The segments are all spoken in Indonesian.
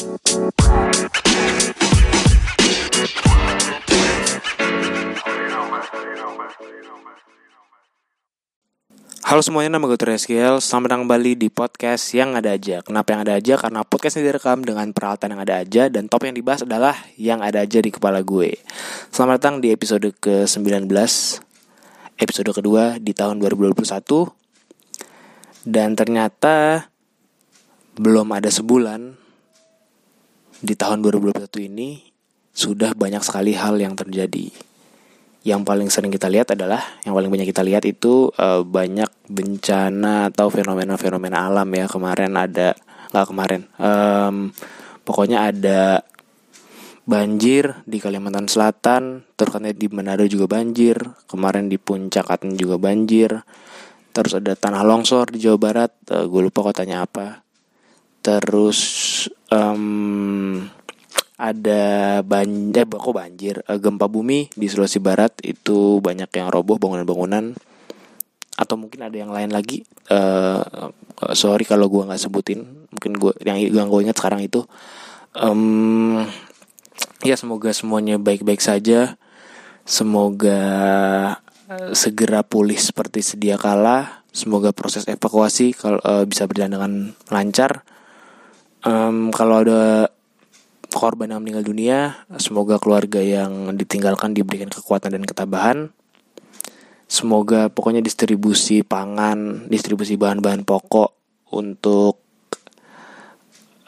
Halo semuanya, nama gue Tureskiel Selamat datang kembali di podcast yang ada aja. Kenapa yang ada aja? Karena podcast ini direkam dengan peralatan yang ada aja Dan topik yang dibahas adalah yang ada aja di kepala gue. Selamat datang di episode ke-19 Episode kedua di tahun 2021 Dan ternyata belum ada sebulan Di tahun 2021 ini Sudah banyak sekali hal yang terjadi. Yang paling sering kita lihat adalah yang paling banyak kita lihat itu uh, banyak bencana atau fenomena-fenomena alam ya. Kemarin ada nggak kemarin um, pokoknya ada banjir di Kalimantan Selatan terus di Manado juga banjir kemarin di Puncak Aten juga banjir terus ada tanah longsor di Jawa Barat uh, gue lupa kotanya apa terus um, ada banjir, eh, kok banjir, eh, gempa bumi di Sulawesi Barat itu banyak yang roboh bangunan-bangunan atau mungkin ada yang lain lagi. Uh, sorry kalau gue nggak sebutin, mungkin gue yang yang gue ingat sekarang itu. Um, ya semoga semuanya baik-baik saja. Semoga segera pulih seperti sedia kala. Semoga proses evakuasi kalau uh, bisa berjalan dengan lancar. Um, kalau ada korban yang meninggal dunia, semoga keluarga yang ditinggalkan diberikan kekuatan dan ketabahan. Semoga pokoknya distribusi pangan, distribusi bahan-bahan pokok untuk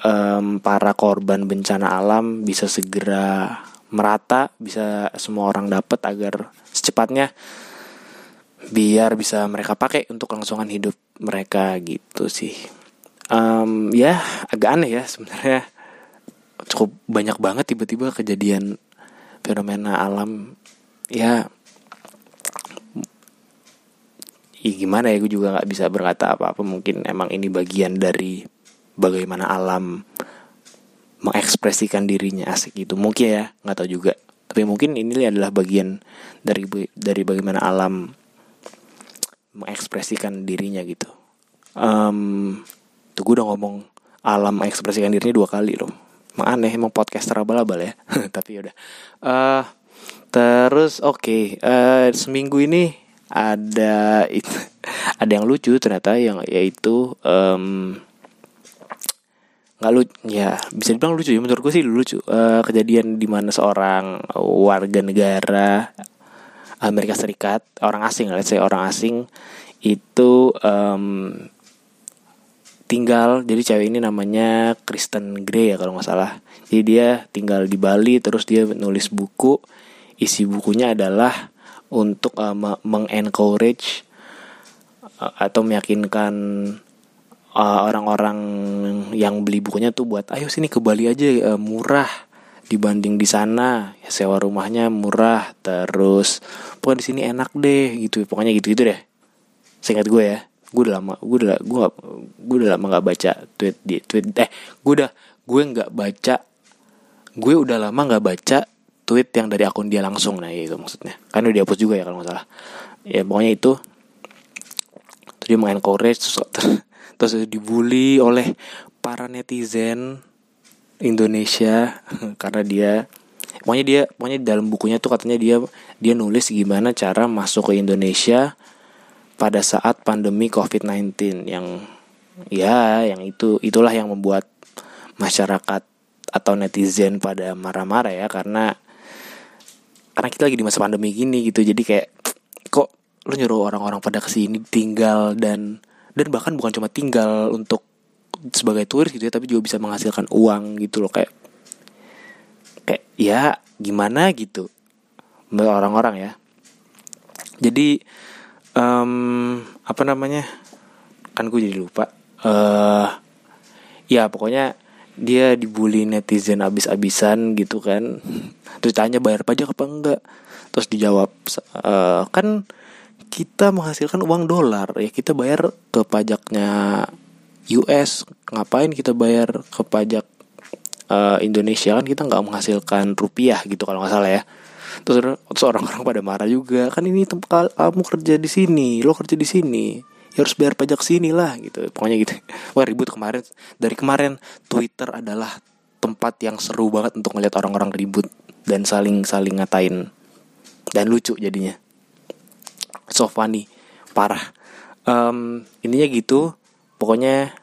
um, para korban bencana alam bisa segera merata, bisa semua orang dapat agar secepatnya biar bisa mereka pakai untuk kelangsungan hidup mereka gitu sih. Um, ya agak aneh ya sebenarnya. Cukup banyak banget tiba-tiba kejadian fenomena alam. Ya ya gimana ya gue juga nggak bisa berkata apa-apa. Mungkin emang ini bagian dari bagaimana alam mengekspresikan dirinya asik gitu. Mungkin ya nggak tahu juga. Tapi mungkin ini adalah bagian dari dari bagaimana alam mengekspresikan dirinya gitu. Um, tuh gue udah ngomong alam mengekspresikan dirinya dua kali loh emang aneh emang podcaster abal-abal ya. Tapi udah. Uh, terus oke. Okay, uh, eh, seminggu ini ada ada yang lucu ternyata yang yaitu um, nggak lucu ya bisa dibilang lucu ya menurut gue sih lucu. Uh, kejadian di mana seorang warga negara Amerika Serikat orang asing let's say orang asing itu um, tinggal jadi cewek ini namanya Kristen Grey ya kalau nggak salah. Jadi dia tinggal di Bali terus dia nulis buku. Isi bukunya adalah untuk uh, mengencourage uh, atau meyakinkan uh, orang-orang uh, yang beli bukunya tuh buat ayo sini ke Bali aja uh, murah dibanding di sana. Ya sewa rumahnya murah terus pokoknya di sini enak deh gitu. Pokoknya gitu gitu deh. Singkat gue ya gue udah lama gue udah gue gue udah lama nggak baca tweet di tweet eh gue udah gue nggak baca gue udah lama nggak baca tweet yang dari akun dia langsung nah itu maksudnya. Kan udah dihapus juga ya kalau nggak salah. Ya pokoknya itu. Terus dia mengencourage terus, terus dibully oleh para netizen Indonesia karena dia pokoknya dia pokoknya dalam bukunya tuh katanya dia dia nulis gimana cara masuk ke Indonesia pada saat pandemi COVID-19 yang ya yang itu itulah yang membuat masyarakat atau netizen pada marah-marah ya karena karena kita lagi di masa pandemi gini gitu. Jadi kayak kok lu nyuruh orang-orang pada ke sini tinggal dan dan bahkan bukan cuma tinggal untuk sebagai turis gitu ya tapi juga bisa menghasilkan uang gitu loh. Kayak kayak ya gimana gitu? Orang-orang ya. Jadi um, apa namanya? Kan gue jadi lupa. Uh, ya pokoknya dia dibully netizen abis-abisan gitu kan. Terus tanya bayar pajak apa enggak? Terus dijawab uh, kan kita menghasilkan uang dolar. Ya kita bayar ke pajaknya US ngapain kita bayar ke pajak uh, Indonesia? Kan kita nggak menghasilkan rupiah gitu kalau nggak salah ya terus, terus orang-orang pada marah juga. Kan ini tempat kamu kerja di sini lo kerja di sini. Ya harus bayar pajak sini lah gitu. Pokoknya gitu. Wah ribut kemarin. Dari kemarin Twitter adalah tempat yang seru banget untuk ngeliat orang-orang ribut dan saling saling ngatain. Dan lucu jadinya. So funny. Parah. Um, intinya gitu. Pokoknya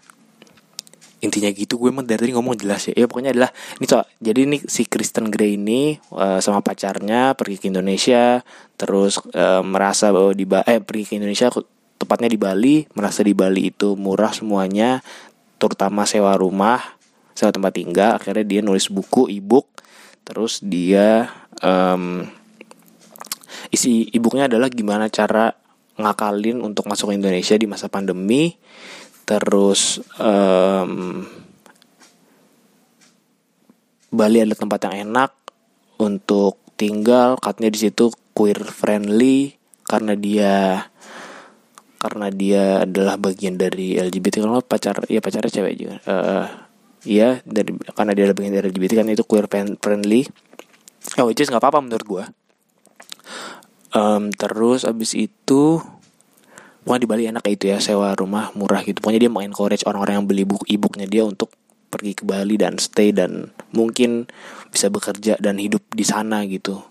intinya gitu gue emang dari tadi ngomong jelas ya. Ya pokoknya adalah ini so jadi ini si Kristen Grey ini uh, sama pacarnya pergi ke Indonesia terus uh, merasa bahwa di eh pergi ke Indonesia tepatnya di Bali merasa di Bali itu murah semuanya terutama sewa rumah sewa tempat tinggal. Akhirnya dia nulis buku ebook terus dia um, isi ebooknya adalah gimana cara ngakalin untuk masuk ke Indonesia di masa pandemi terus um, Bali adalah tempat yang enak untuk tinggal. Katanya di situ queer friendly karena dia karena dia adalah bagian dari LGBT kalau pacar ya pacarnya cewek juga. Uh, ya dari karena dia adalah bagian dari LGBT kan itu queer friendly. Oh is nggak apa-apa menurut gue um, terus abis itu Pokoknya di Bali enak kayak itu ya sewa rumah murah gitu. Pokoknya dia mengencourage orang-orang yang beli buku e-booknya dia untuk pergi ke Bali dan stay dan mungkin bisa bekerja dan hidup di sana gitu.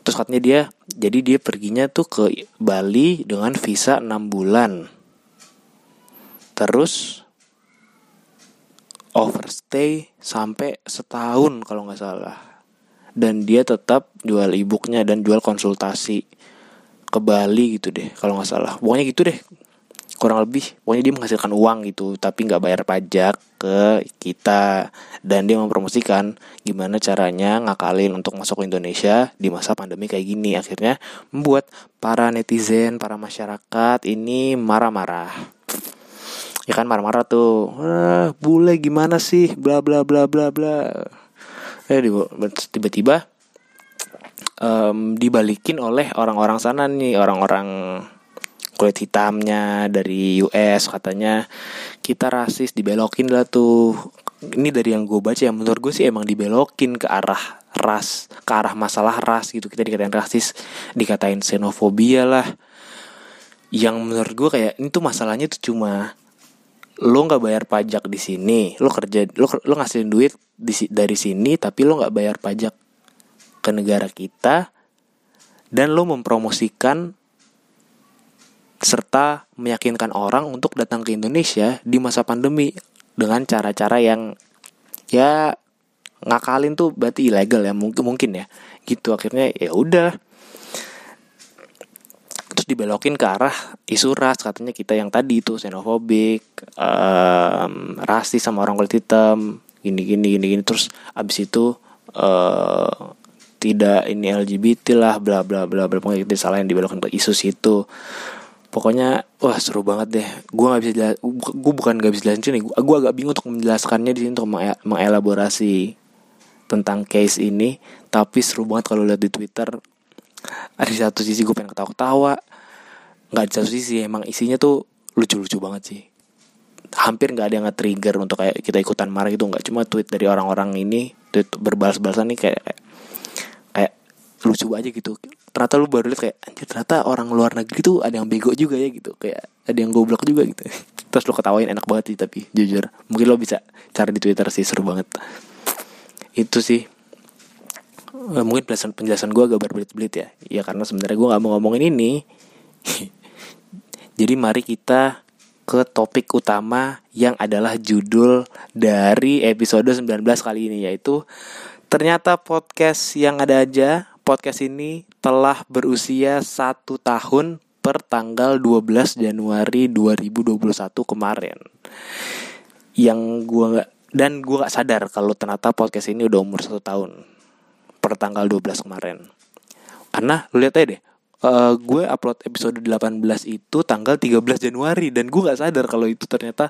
Terus katanya dia jadi dia perginya tuh ke Bali dengan visa 6 bulan. Terus overstay sampai setahun kalau nggak salah. Dan dia tetap jual e-booknya dan jual konsultasi ke Bali gitu deh kalau nggak salah. Pokoknya gitu deh kurang lebih. Pokoknya dia menghasilkan uang gitu tapi nggak bayar pajak ke kita. Dan dia mempromosikan gimana caranya ngakalin untuk masuk ke Indonesia di masa pandemi kayak gini. Akhirnya membuat para netizen para masyarakat ini marah-marah. Ya kan marah-marah tuh ah, bule gimana sih? Bla bla bla bla bla. Eh tiba-tiba um, dibalikin oleh orang-orang sana nih orang-orang kulit hitamnya dari US katanya kita rasis dibelokin lah tuh. Ini dari yang gue baca ya menurut gue sih emang dibelokin ke arah ras ke arah masalah ras gitu. Kita dikatain rasis dikatain xenofobia lah. Yang menurut gue kayak ini tuh masalahnya tuh cuma lo nggak bayar pajak di sini lo kerja lo lo ngasihin duit di, dari sini tapi lo nggak bayar pajak ke negara kita dan lo mempromosikan serta meyakinkan orang untuk datang ke Indonesia di masa pandemi dengan cara-cara yang ya ngakalin tuh berarti ilegal ya mungkin mungkin ya. Gitu akhirnya ya udah. Terus dibelokin ke arah isu ras katanya kita yang tadi itu xenofobik um, rasis sama orang kulit hitam gini gini gini gini. Terus abis itu uh, tidak ini LGBT lah bla bla bla bla. Pokoknya itu salah yang dibelokkan ke isu situ. Pokoknya wah seru banget deh. Gue nggak bisa jelas gue bukan nggak bisa jelasin nih. Gue agak bingung untuk menjelaskannya di sini untuk mengelaborasi tentang case ini. Tapi seru banget kalau lihat di twitter. Ada satu sisi gue pengen ketawa-ketawa. Nggak di satu sisi emang isinya tuh lucu-lucu banget sih. Hampir nggak ada yang nge-trigger untuk kayak kita ikutan marah gitu nggak. Cuma tweet dari orang-orang ini tweet berbalas-balasan nih kayak lucu aja gitu. Ternyata lu baru lihat kayak anjir ternyata orang luar negeri tuh ada yang bego juga ya gitu. Kayak ada yang goblok juga gitu. Terus lu ketawain enak banget sih tapi jujur mungkin lo bisa cari di twitter sih seru banget. Itu sih. Eh, mungkin penjelasan penjelasan gue agak berbelit-belit ya. Ya karena sebenarnya gue nggak mau ngomongin ini. Jadi mari kita ke topik utama yang adalah judul dari episode 19 kali ini yaitu ternyata podcast yang ada aja podcast ini telah berusia satu tahun per tanggal 12 Januari 2021 kemarin. Yang gue gak, dan gue gak sadar kalau ternyata podcast ini udah umur satu tahun per tanggal 12 kemarin. Karena lu lihat aja deh, uh, gue upload episode 18 itu tanggal 13 Januari dan gue gak sadar kalau itu ternyata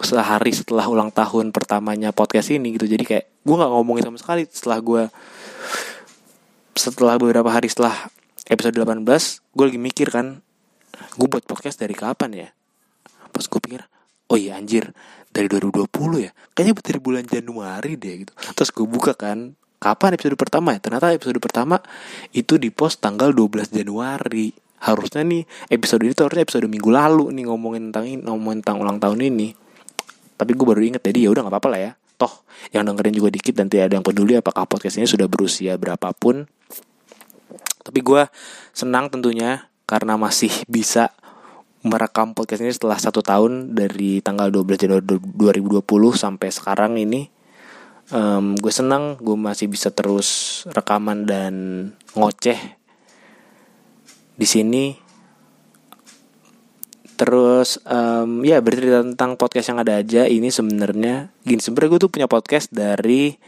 sehari setelah ulang tahun pertamanya podcast ini gitu jadi kayak gue nggak ngomongin sama sekali setelah gue setelah beberapa hari setelah episode 18 gue lagi mikir kan gue buat podcast dari kapan ya? Pas gue pikir oh iya anjir dari 2020 ya? Kayaknya dari bulan Januari deh gitu. Terus gue buka kan kapan episode pertama ya? Ternyata episode pertama itu di post tanggal 12 Januari. Harusnya nih episode ini tuh harusnya episode minggu lalu nih ngomongin tentang ini ngomongin tentang ulang tahun ini. Tapi gue baru inget jadi ya udah nggak apa-apa lah ya. Toh yang dengerin juga dikit dan tidak ada yang peduli apakah podcast ini sudah berusia berapapun tapi gue senang tentunya karena masih bisa merekam podcast ini setelah satu tahun dari tanggal 12 Januari 2020 sampai sekarang ini. Um, gue senang gue masih bisa terus rekaman dan ngoceh di sini. Terus um, ya bercerita tentang podcast yang ada aja ini sebenarnya. Gini sebenarnya gue tuh punya podcast dari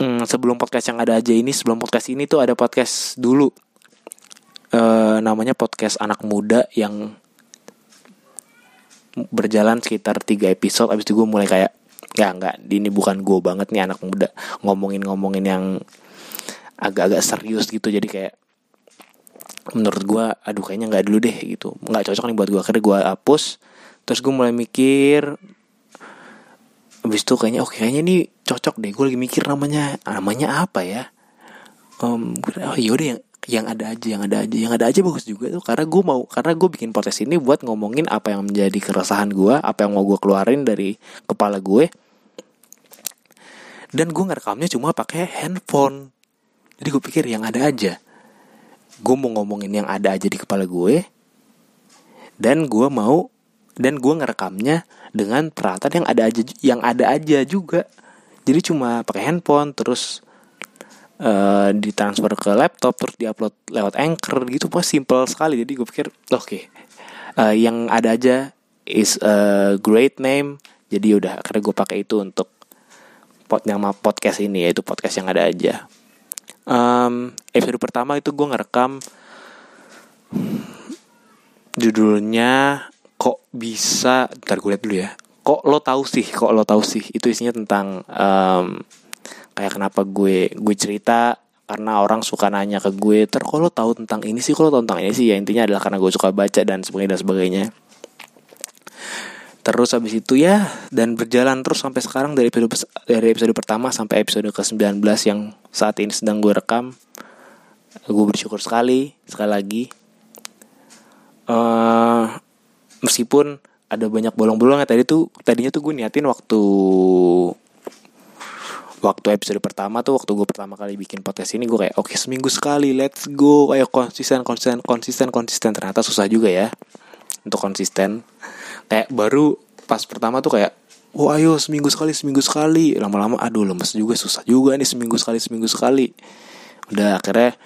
hmm, sebelum podcast yang ada aja ini sebelum podcast ini tuh ada podcast dulu. Uh, namanya podcast anak muda yang berjalan sekitar tiga episode. Abis itu gue mulai kayak ya nggak ini bukan gue banget nih anak muda. Ngomongin ngomongin yang agak-agak serius gitu. Jadi kayak menurut gue aduh kayaknya nggak dulu deh gitu. Nggak cocok nih buat gue akhirnya gue hapus. Terus gue mulai mikir Abis itu kayaknya oke okay, kayaknya ini cocok deh. Gue lagi mikir namanya namanya apa ya? Um, oh yaudah yang yang ada aja yang ada aja. Yang ada aja bagus juga tuh karena gue mau karena gue bikin podcast ini buat ngomongin apa yang menjadi keresahan gue apa yang mau gue keluarin dari kepala gue. Dan gue ngerekamnya cuma pakai handphone. Jadi gue pikir yang ada aja. Gue mau ngomongin yang ada aja di kepala gue dan gue mau dan gue ngerekamnya dengan peralatan yang ada aja yang ada aja juga. Jadi cuma pakai handphone terus uh, ditransfer ke laptop terus diupload lewat anchor gitu. Pas simple sekali. Jadi gue pikir oke okay, uh, eh, yang ada aja is a great name. Jadi udah akhirnya gue pakai itu untuk pot nama podcast ini yaitu podcast yang ada aja. Um, episode pertama itu gue ngerekam judulnya kok bisa ntar gue lihat dulu ya. Kok lo tahu sih kok lo tahu sih? Itu isinya tentang um, kayak kenapa gue gue cerita karena orang suka nanya ke gue ter lo tahu tentang ini sih? Tahu tentang ini sih? Ya intinya adalah karena gue suka baca dan sebagainya dan sebagainya. Terus habis itu ya dan berjalan terus sampai sekarang dari episode dari episode pertama sampai episode ke 19 yang saat ini sedang gue rekam. Gue bersyukur sekali sekali lagi. Uh, meskipun ada banyak bolong-bolongnya tadi tuh tadinya tuh gue niatin waktu waktu episode pertama tuh waktu gue pertama kali bikin podcast ini gue kayak oke okay, seminggu sekali let's go. Kayak konsisten konsisten konsisten konsisten. Ternyata susah juga ya untuk konsisten. Kayak baru pas pertama tuh kayak wah ayo seminggu sekali seminggu sekali. Lama-lama aduh lemes juga susah juga nih seminggu sekali seminggu sekali. Udah akhirnya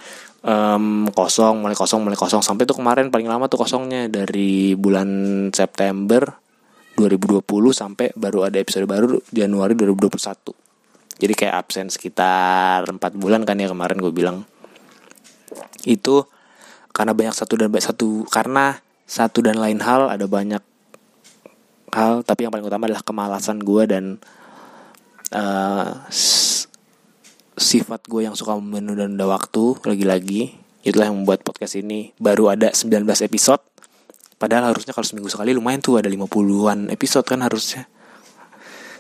um, kosong mulai kosong mulai kosong. Sampai tuh kemarin paling lama tuh kosongnya dari bulan September 2020 sampai baru ada episode baru Januari 2021 jadi kayak absen sekitar 4 bulan kan ya kemarin gue bilang. Itu karena banyak satu dan satu karena satu dan lain hal ada banyak hal. Tapi yang paling utama adalah kemalasan gue dan uh, sifat gue yang suka menunda-nunda waktu lagi-lagi. Itulah yang membuat podcast ini baru ada 19 episode. Padahal harusnya kalau seminggu sekali lumayan tuh ada 50-an episode kan harusnya.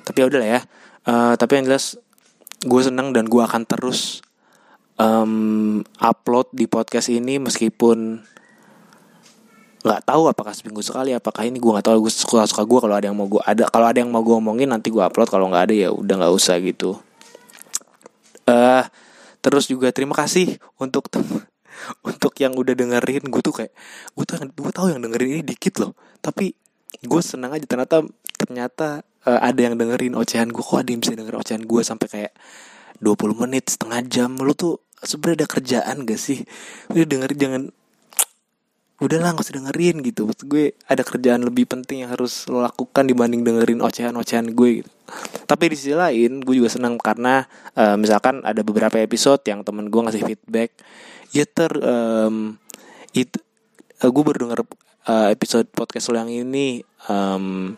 Tapi ya udahlah ya. Uh, tapi yang jelas gue seneng dan gue akan terus um, upload di podcast ini meskipun nggak tahu apakah seminggu sekali apakah ini gue nggak tahu. Gue suka suka gue kalau ada yang mau gue ada kalau ada yang mau gue omongin nanti gue upload. Kalau nggak ada ya udah nggak usah gitu uh, terus juga terima kasih untuk untuk yang udah dengerin. Gue tuh kayak gue tuh gue tahu yang dengerin ini dikit loh. Tapi gue senang aja ternyata ternyata uh, ada yang dengerin ocehan gue kok ada yang bisa dengerin ocehan gue sampai kayak 20 menit setengah jam? Lu tuh sebenarnya ada kerjaan gak sih? Udah dengerin jangan udahlah gak usah dengerin gitu. Maksud gue ada kerjaan lebih penting yang harus lo lakukan dibanding dengerin ocehan-ocehan gue gitu. Tapi di sisi lain gue juga senang karena uh, misalkan ada beberapa episode yang temen gue ngasih feedback ya ter um, itu uh, gue baru denger uh, episode podcast lo yang ini um,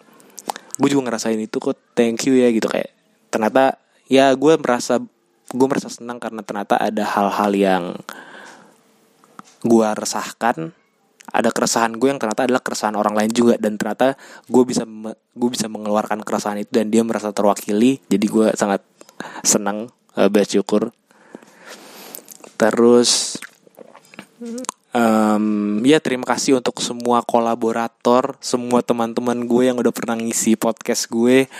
gue juga ngerasain itu kok thank you ya gitu. Kayak ternyata ya gue merasa gue merasa senang karena ternyata ada hal-hal yang gue resahkan ada keresahan gue yang ternyata adalah keresahan orang lain juga. Dan ternyata gue bisa gue bisa mengeluarkan keresahan itu dan dia merasa terwakili. Jadi gue sangat senang uh, bersyukur. Terus um, ya terima kasih untuk semua kolaborator semua teman-teman gue yang udah pernah ngisi podcast gue.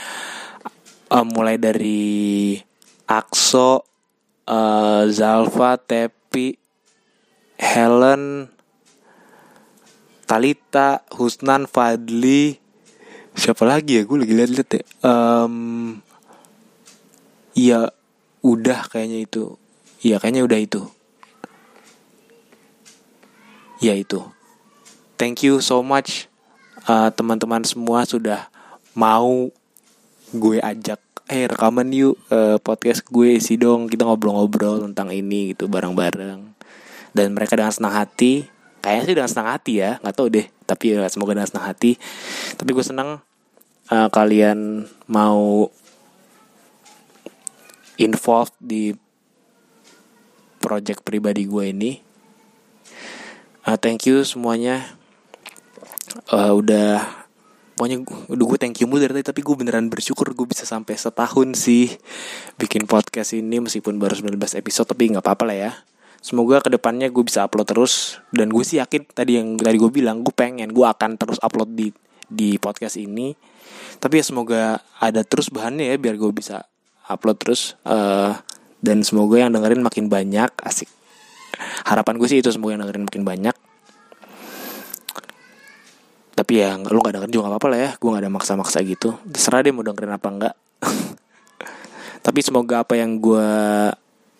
Uh, mulai dari Akso, uh, Zalfa, Tepi, Helen, Talita, Husnan, Fadli, siapa lagi ya? Gue lagi liat-liat ya. Um, iya, udah kayaknya itu. Iya, kayaknya udah itu. Ya itu. Thank you so much uh, teman-teman semua sudah mau gue ajak eh rekaman yuk uh, podcast gue isi dong kita ngobrol-ngobrol tentang ini gitu bareng-bareng dan mereka dengan senang hati kayaknya sih dengan senang hati ya. Nggak tahu deh tapi ya, semoga dengan senang hati. Tapi gue senang uh, kalian mau involved di project pribadi gue ini. Uh, thank you semuanya. Uh, udah pokoknya udah gue thank you mulu dari tadi tapi gue beneran bersyukur gue bisa sampai setahun sih bikin podcast ini meskipun baru 19 episode tapi nggak apa-apa lah ya semoga ke depannya gue bisa upload terus. Dan gue sih yakin tadi yang tadi gue bilang gue pengen gue akan terus upload di di podcast ini. Tapi ya semoga ada terus bahannya ya biar gue bisa upload terus. Uh, dan semoga yang dengerin makin banyak. Asik. Harapan gue sih itu semoga yang dengerin makin banyak. Tapi ya lu gak dengerin juga gak apa-apa lah ya. Gue gak ada maksa-maksa gitu. Terserah deh mau dengerin apa enggak tapi semoga apa yang gue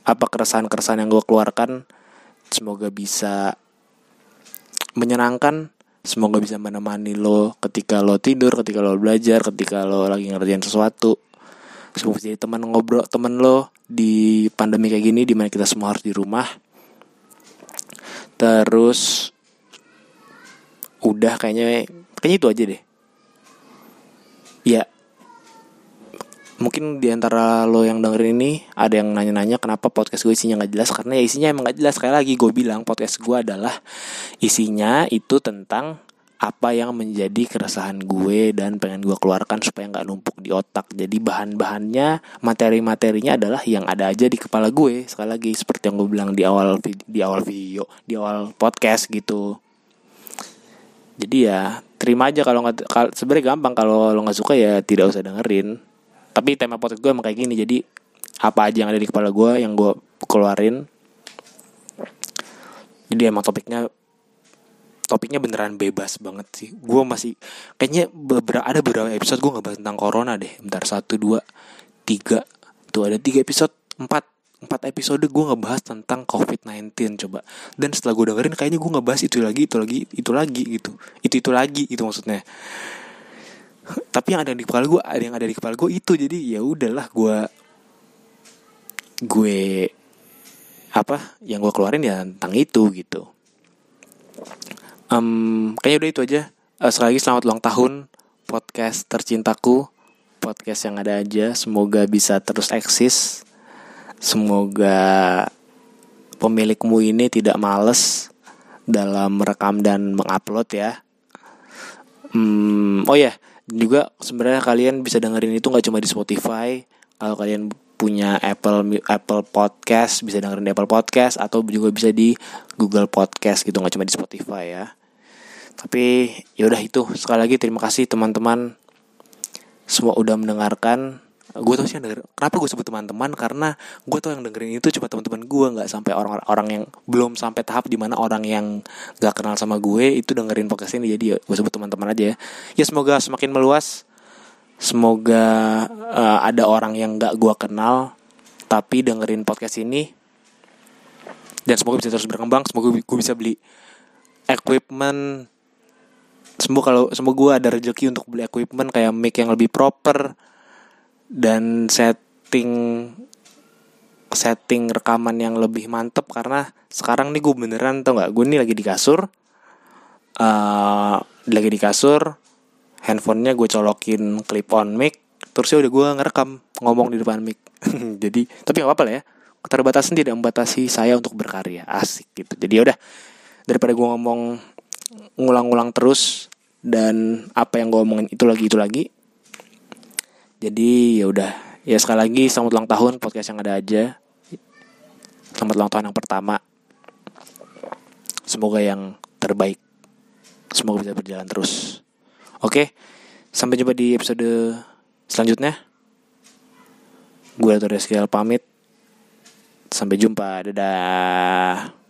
apa keresahan-keresahan yang gue keluarkan semoga bisa menyenangkan semoga bisa menemani lo ketika lo tidur ketika lo belajar ketika lo lagi ngerjain sesuatu. Semoga jadi teman ngobrol teman lo di pandemi kayak gini di mana kita semua harus di rumah. Terus udah kayaknya kayaknya itu aja deh. Ya mungkin di antara lo yang dengerin ini ada yang nanya-nanya kenapa podcast gue isinya nggak jelas karena ya isinya emang nggak jelas. Sekali lagi gue bilang podcast gue adalah isinya itu tentang apa yang menjadi keresahan gue dan pengen gue keluarkan supaya nggak numpuk di otak. Jadi bahan-bahannya materi-materinya adalah yang ada aja di kepala gue. Sekali lagi seperti yang gue bilang di awal di awal video di awal podcast gitu. Jadi ya terima aja kalau nggak sebenarnya gampang. Kalau lo nggak suka ya tidak usah dengerin tapi tema podcast gue emang kayak gini jadi apa aja yang ada di kepala gue yang gue keluarin. Jadi emang topiknya topiknya beneran bebas banget sih. Gue masih kayaknya beberapa ada beberapa episode gue nggak bahas tentang corona deh. Bentar satu dua tiga. Tuh ada tiga episode empat empat episode gue ngebahas tentang COVID-19 coba. Dan setelah gue dengerin kayaknya gue ngebahas itu lagi itu lagi itu lagi gitu. Itu itu lagi itu maksudnya tapi yang ada di kepala gue ada yang ada di kepala gue itu. Jadi ya udahlah gue gue apa yang gue keluarin ya tentang itu gitu. Um, kayaknya udah itu aja. Uh, sekali lagi selamat ulang tahun podcast tercintaku podcast yang ada aja. Semoga bisa terus eksis. Semoga pemilikmu ini tidak males dalam merekam dan mengupload ya. Hmm, oh ya, juga sebenarnya kalian bisa dengerin itu nggak cuma di Spotify. Kalau kalian punya Apple Apple Podcast bisa dengerin di Apple Podcast atau juga bisa di Google Podcast gitu nggak cuma di Spotify ya. Tapi yaudah itu sekali lagi terima kasih teman-teman semua udah mendengarkan gue tau sih yang denger kenapa gue sebut teman-teman? Karena gue tau yang dengerin itu cuma teman-teman gue nggak sampai orang-orang yang belum sampai tahap di mana orang yang gak kenal sama gue itu dengerin podcast ini. Jadi ya gue sebut teman-teman aja ya. Ya semoga semakin meluas. Semoga uh, ada orang yang gak gue kenal tapi dengerin podcast ini. Dan semoga bisa terus berkembang semoga gue bisa beli equipment. Semoga kalau semoga gue ada rezeki untuk beli equipment kayak mic yang lebih proper dan setting setting rekaman yang lebih mantep karena sekarang nih gue beneran tau nggak? Gue nih lagi di kasur uh, lagi di kasur handphonenya gue colokin clip on mic terus ya udah gue ngerekam ngomong di depan mic. Jadi tapi gak apa-apa lah ya. Keterbatasan tidak membatasi saya untuk berkarya. Asik gitu. Jadi ya udah daripada gue ngomong ngulang-ngulang terus dan apa yang gue omongin itu lagi itu lagi jadi ya udah ya sekali lagi selamat ulang tahun podcast yang ada aja selamat ulang tahun yang pertama semoga yang terbaik semoga bisa berjalan terus oke sampai jumpa di episode selanjutnya Gue Ratu Reskiel pamit. Sampai jumpa. Dadah.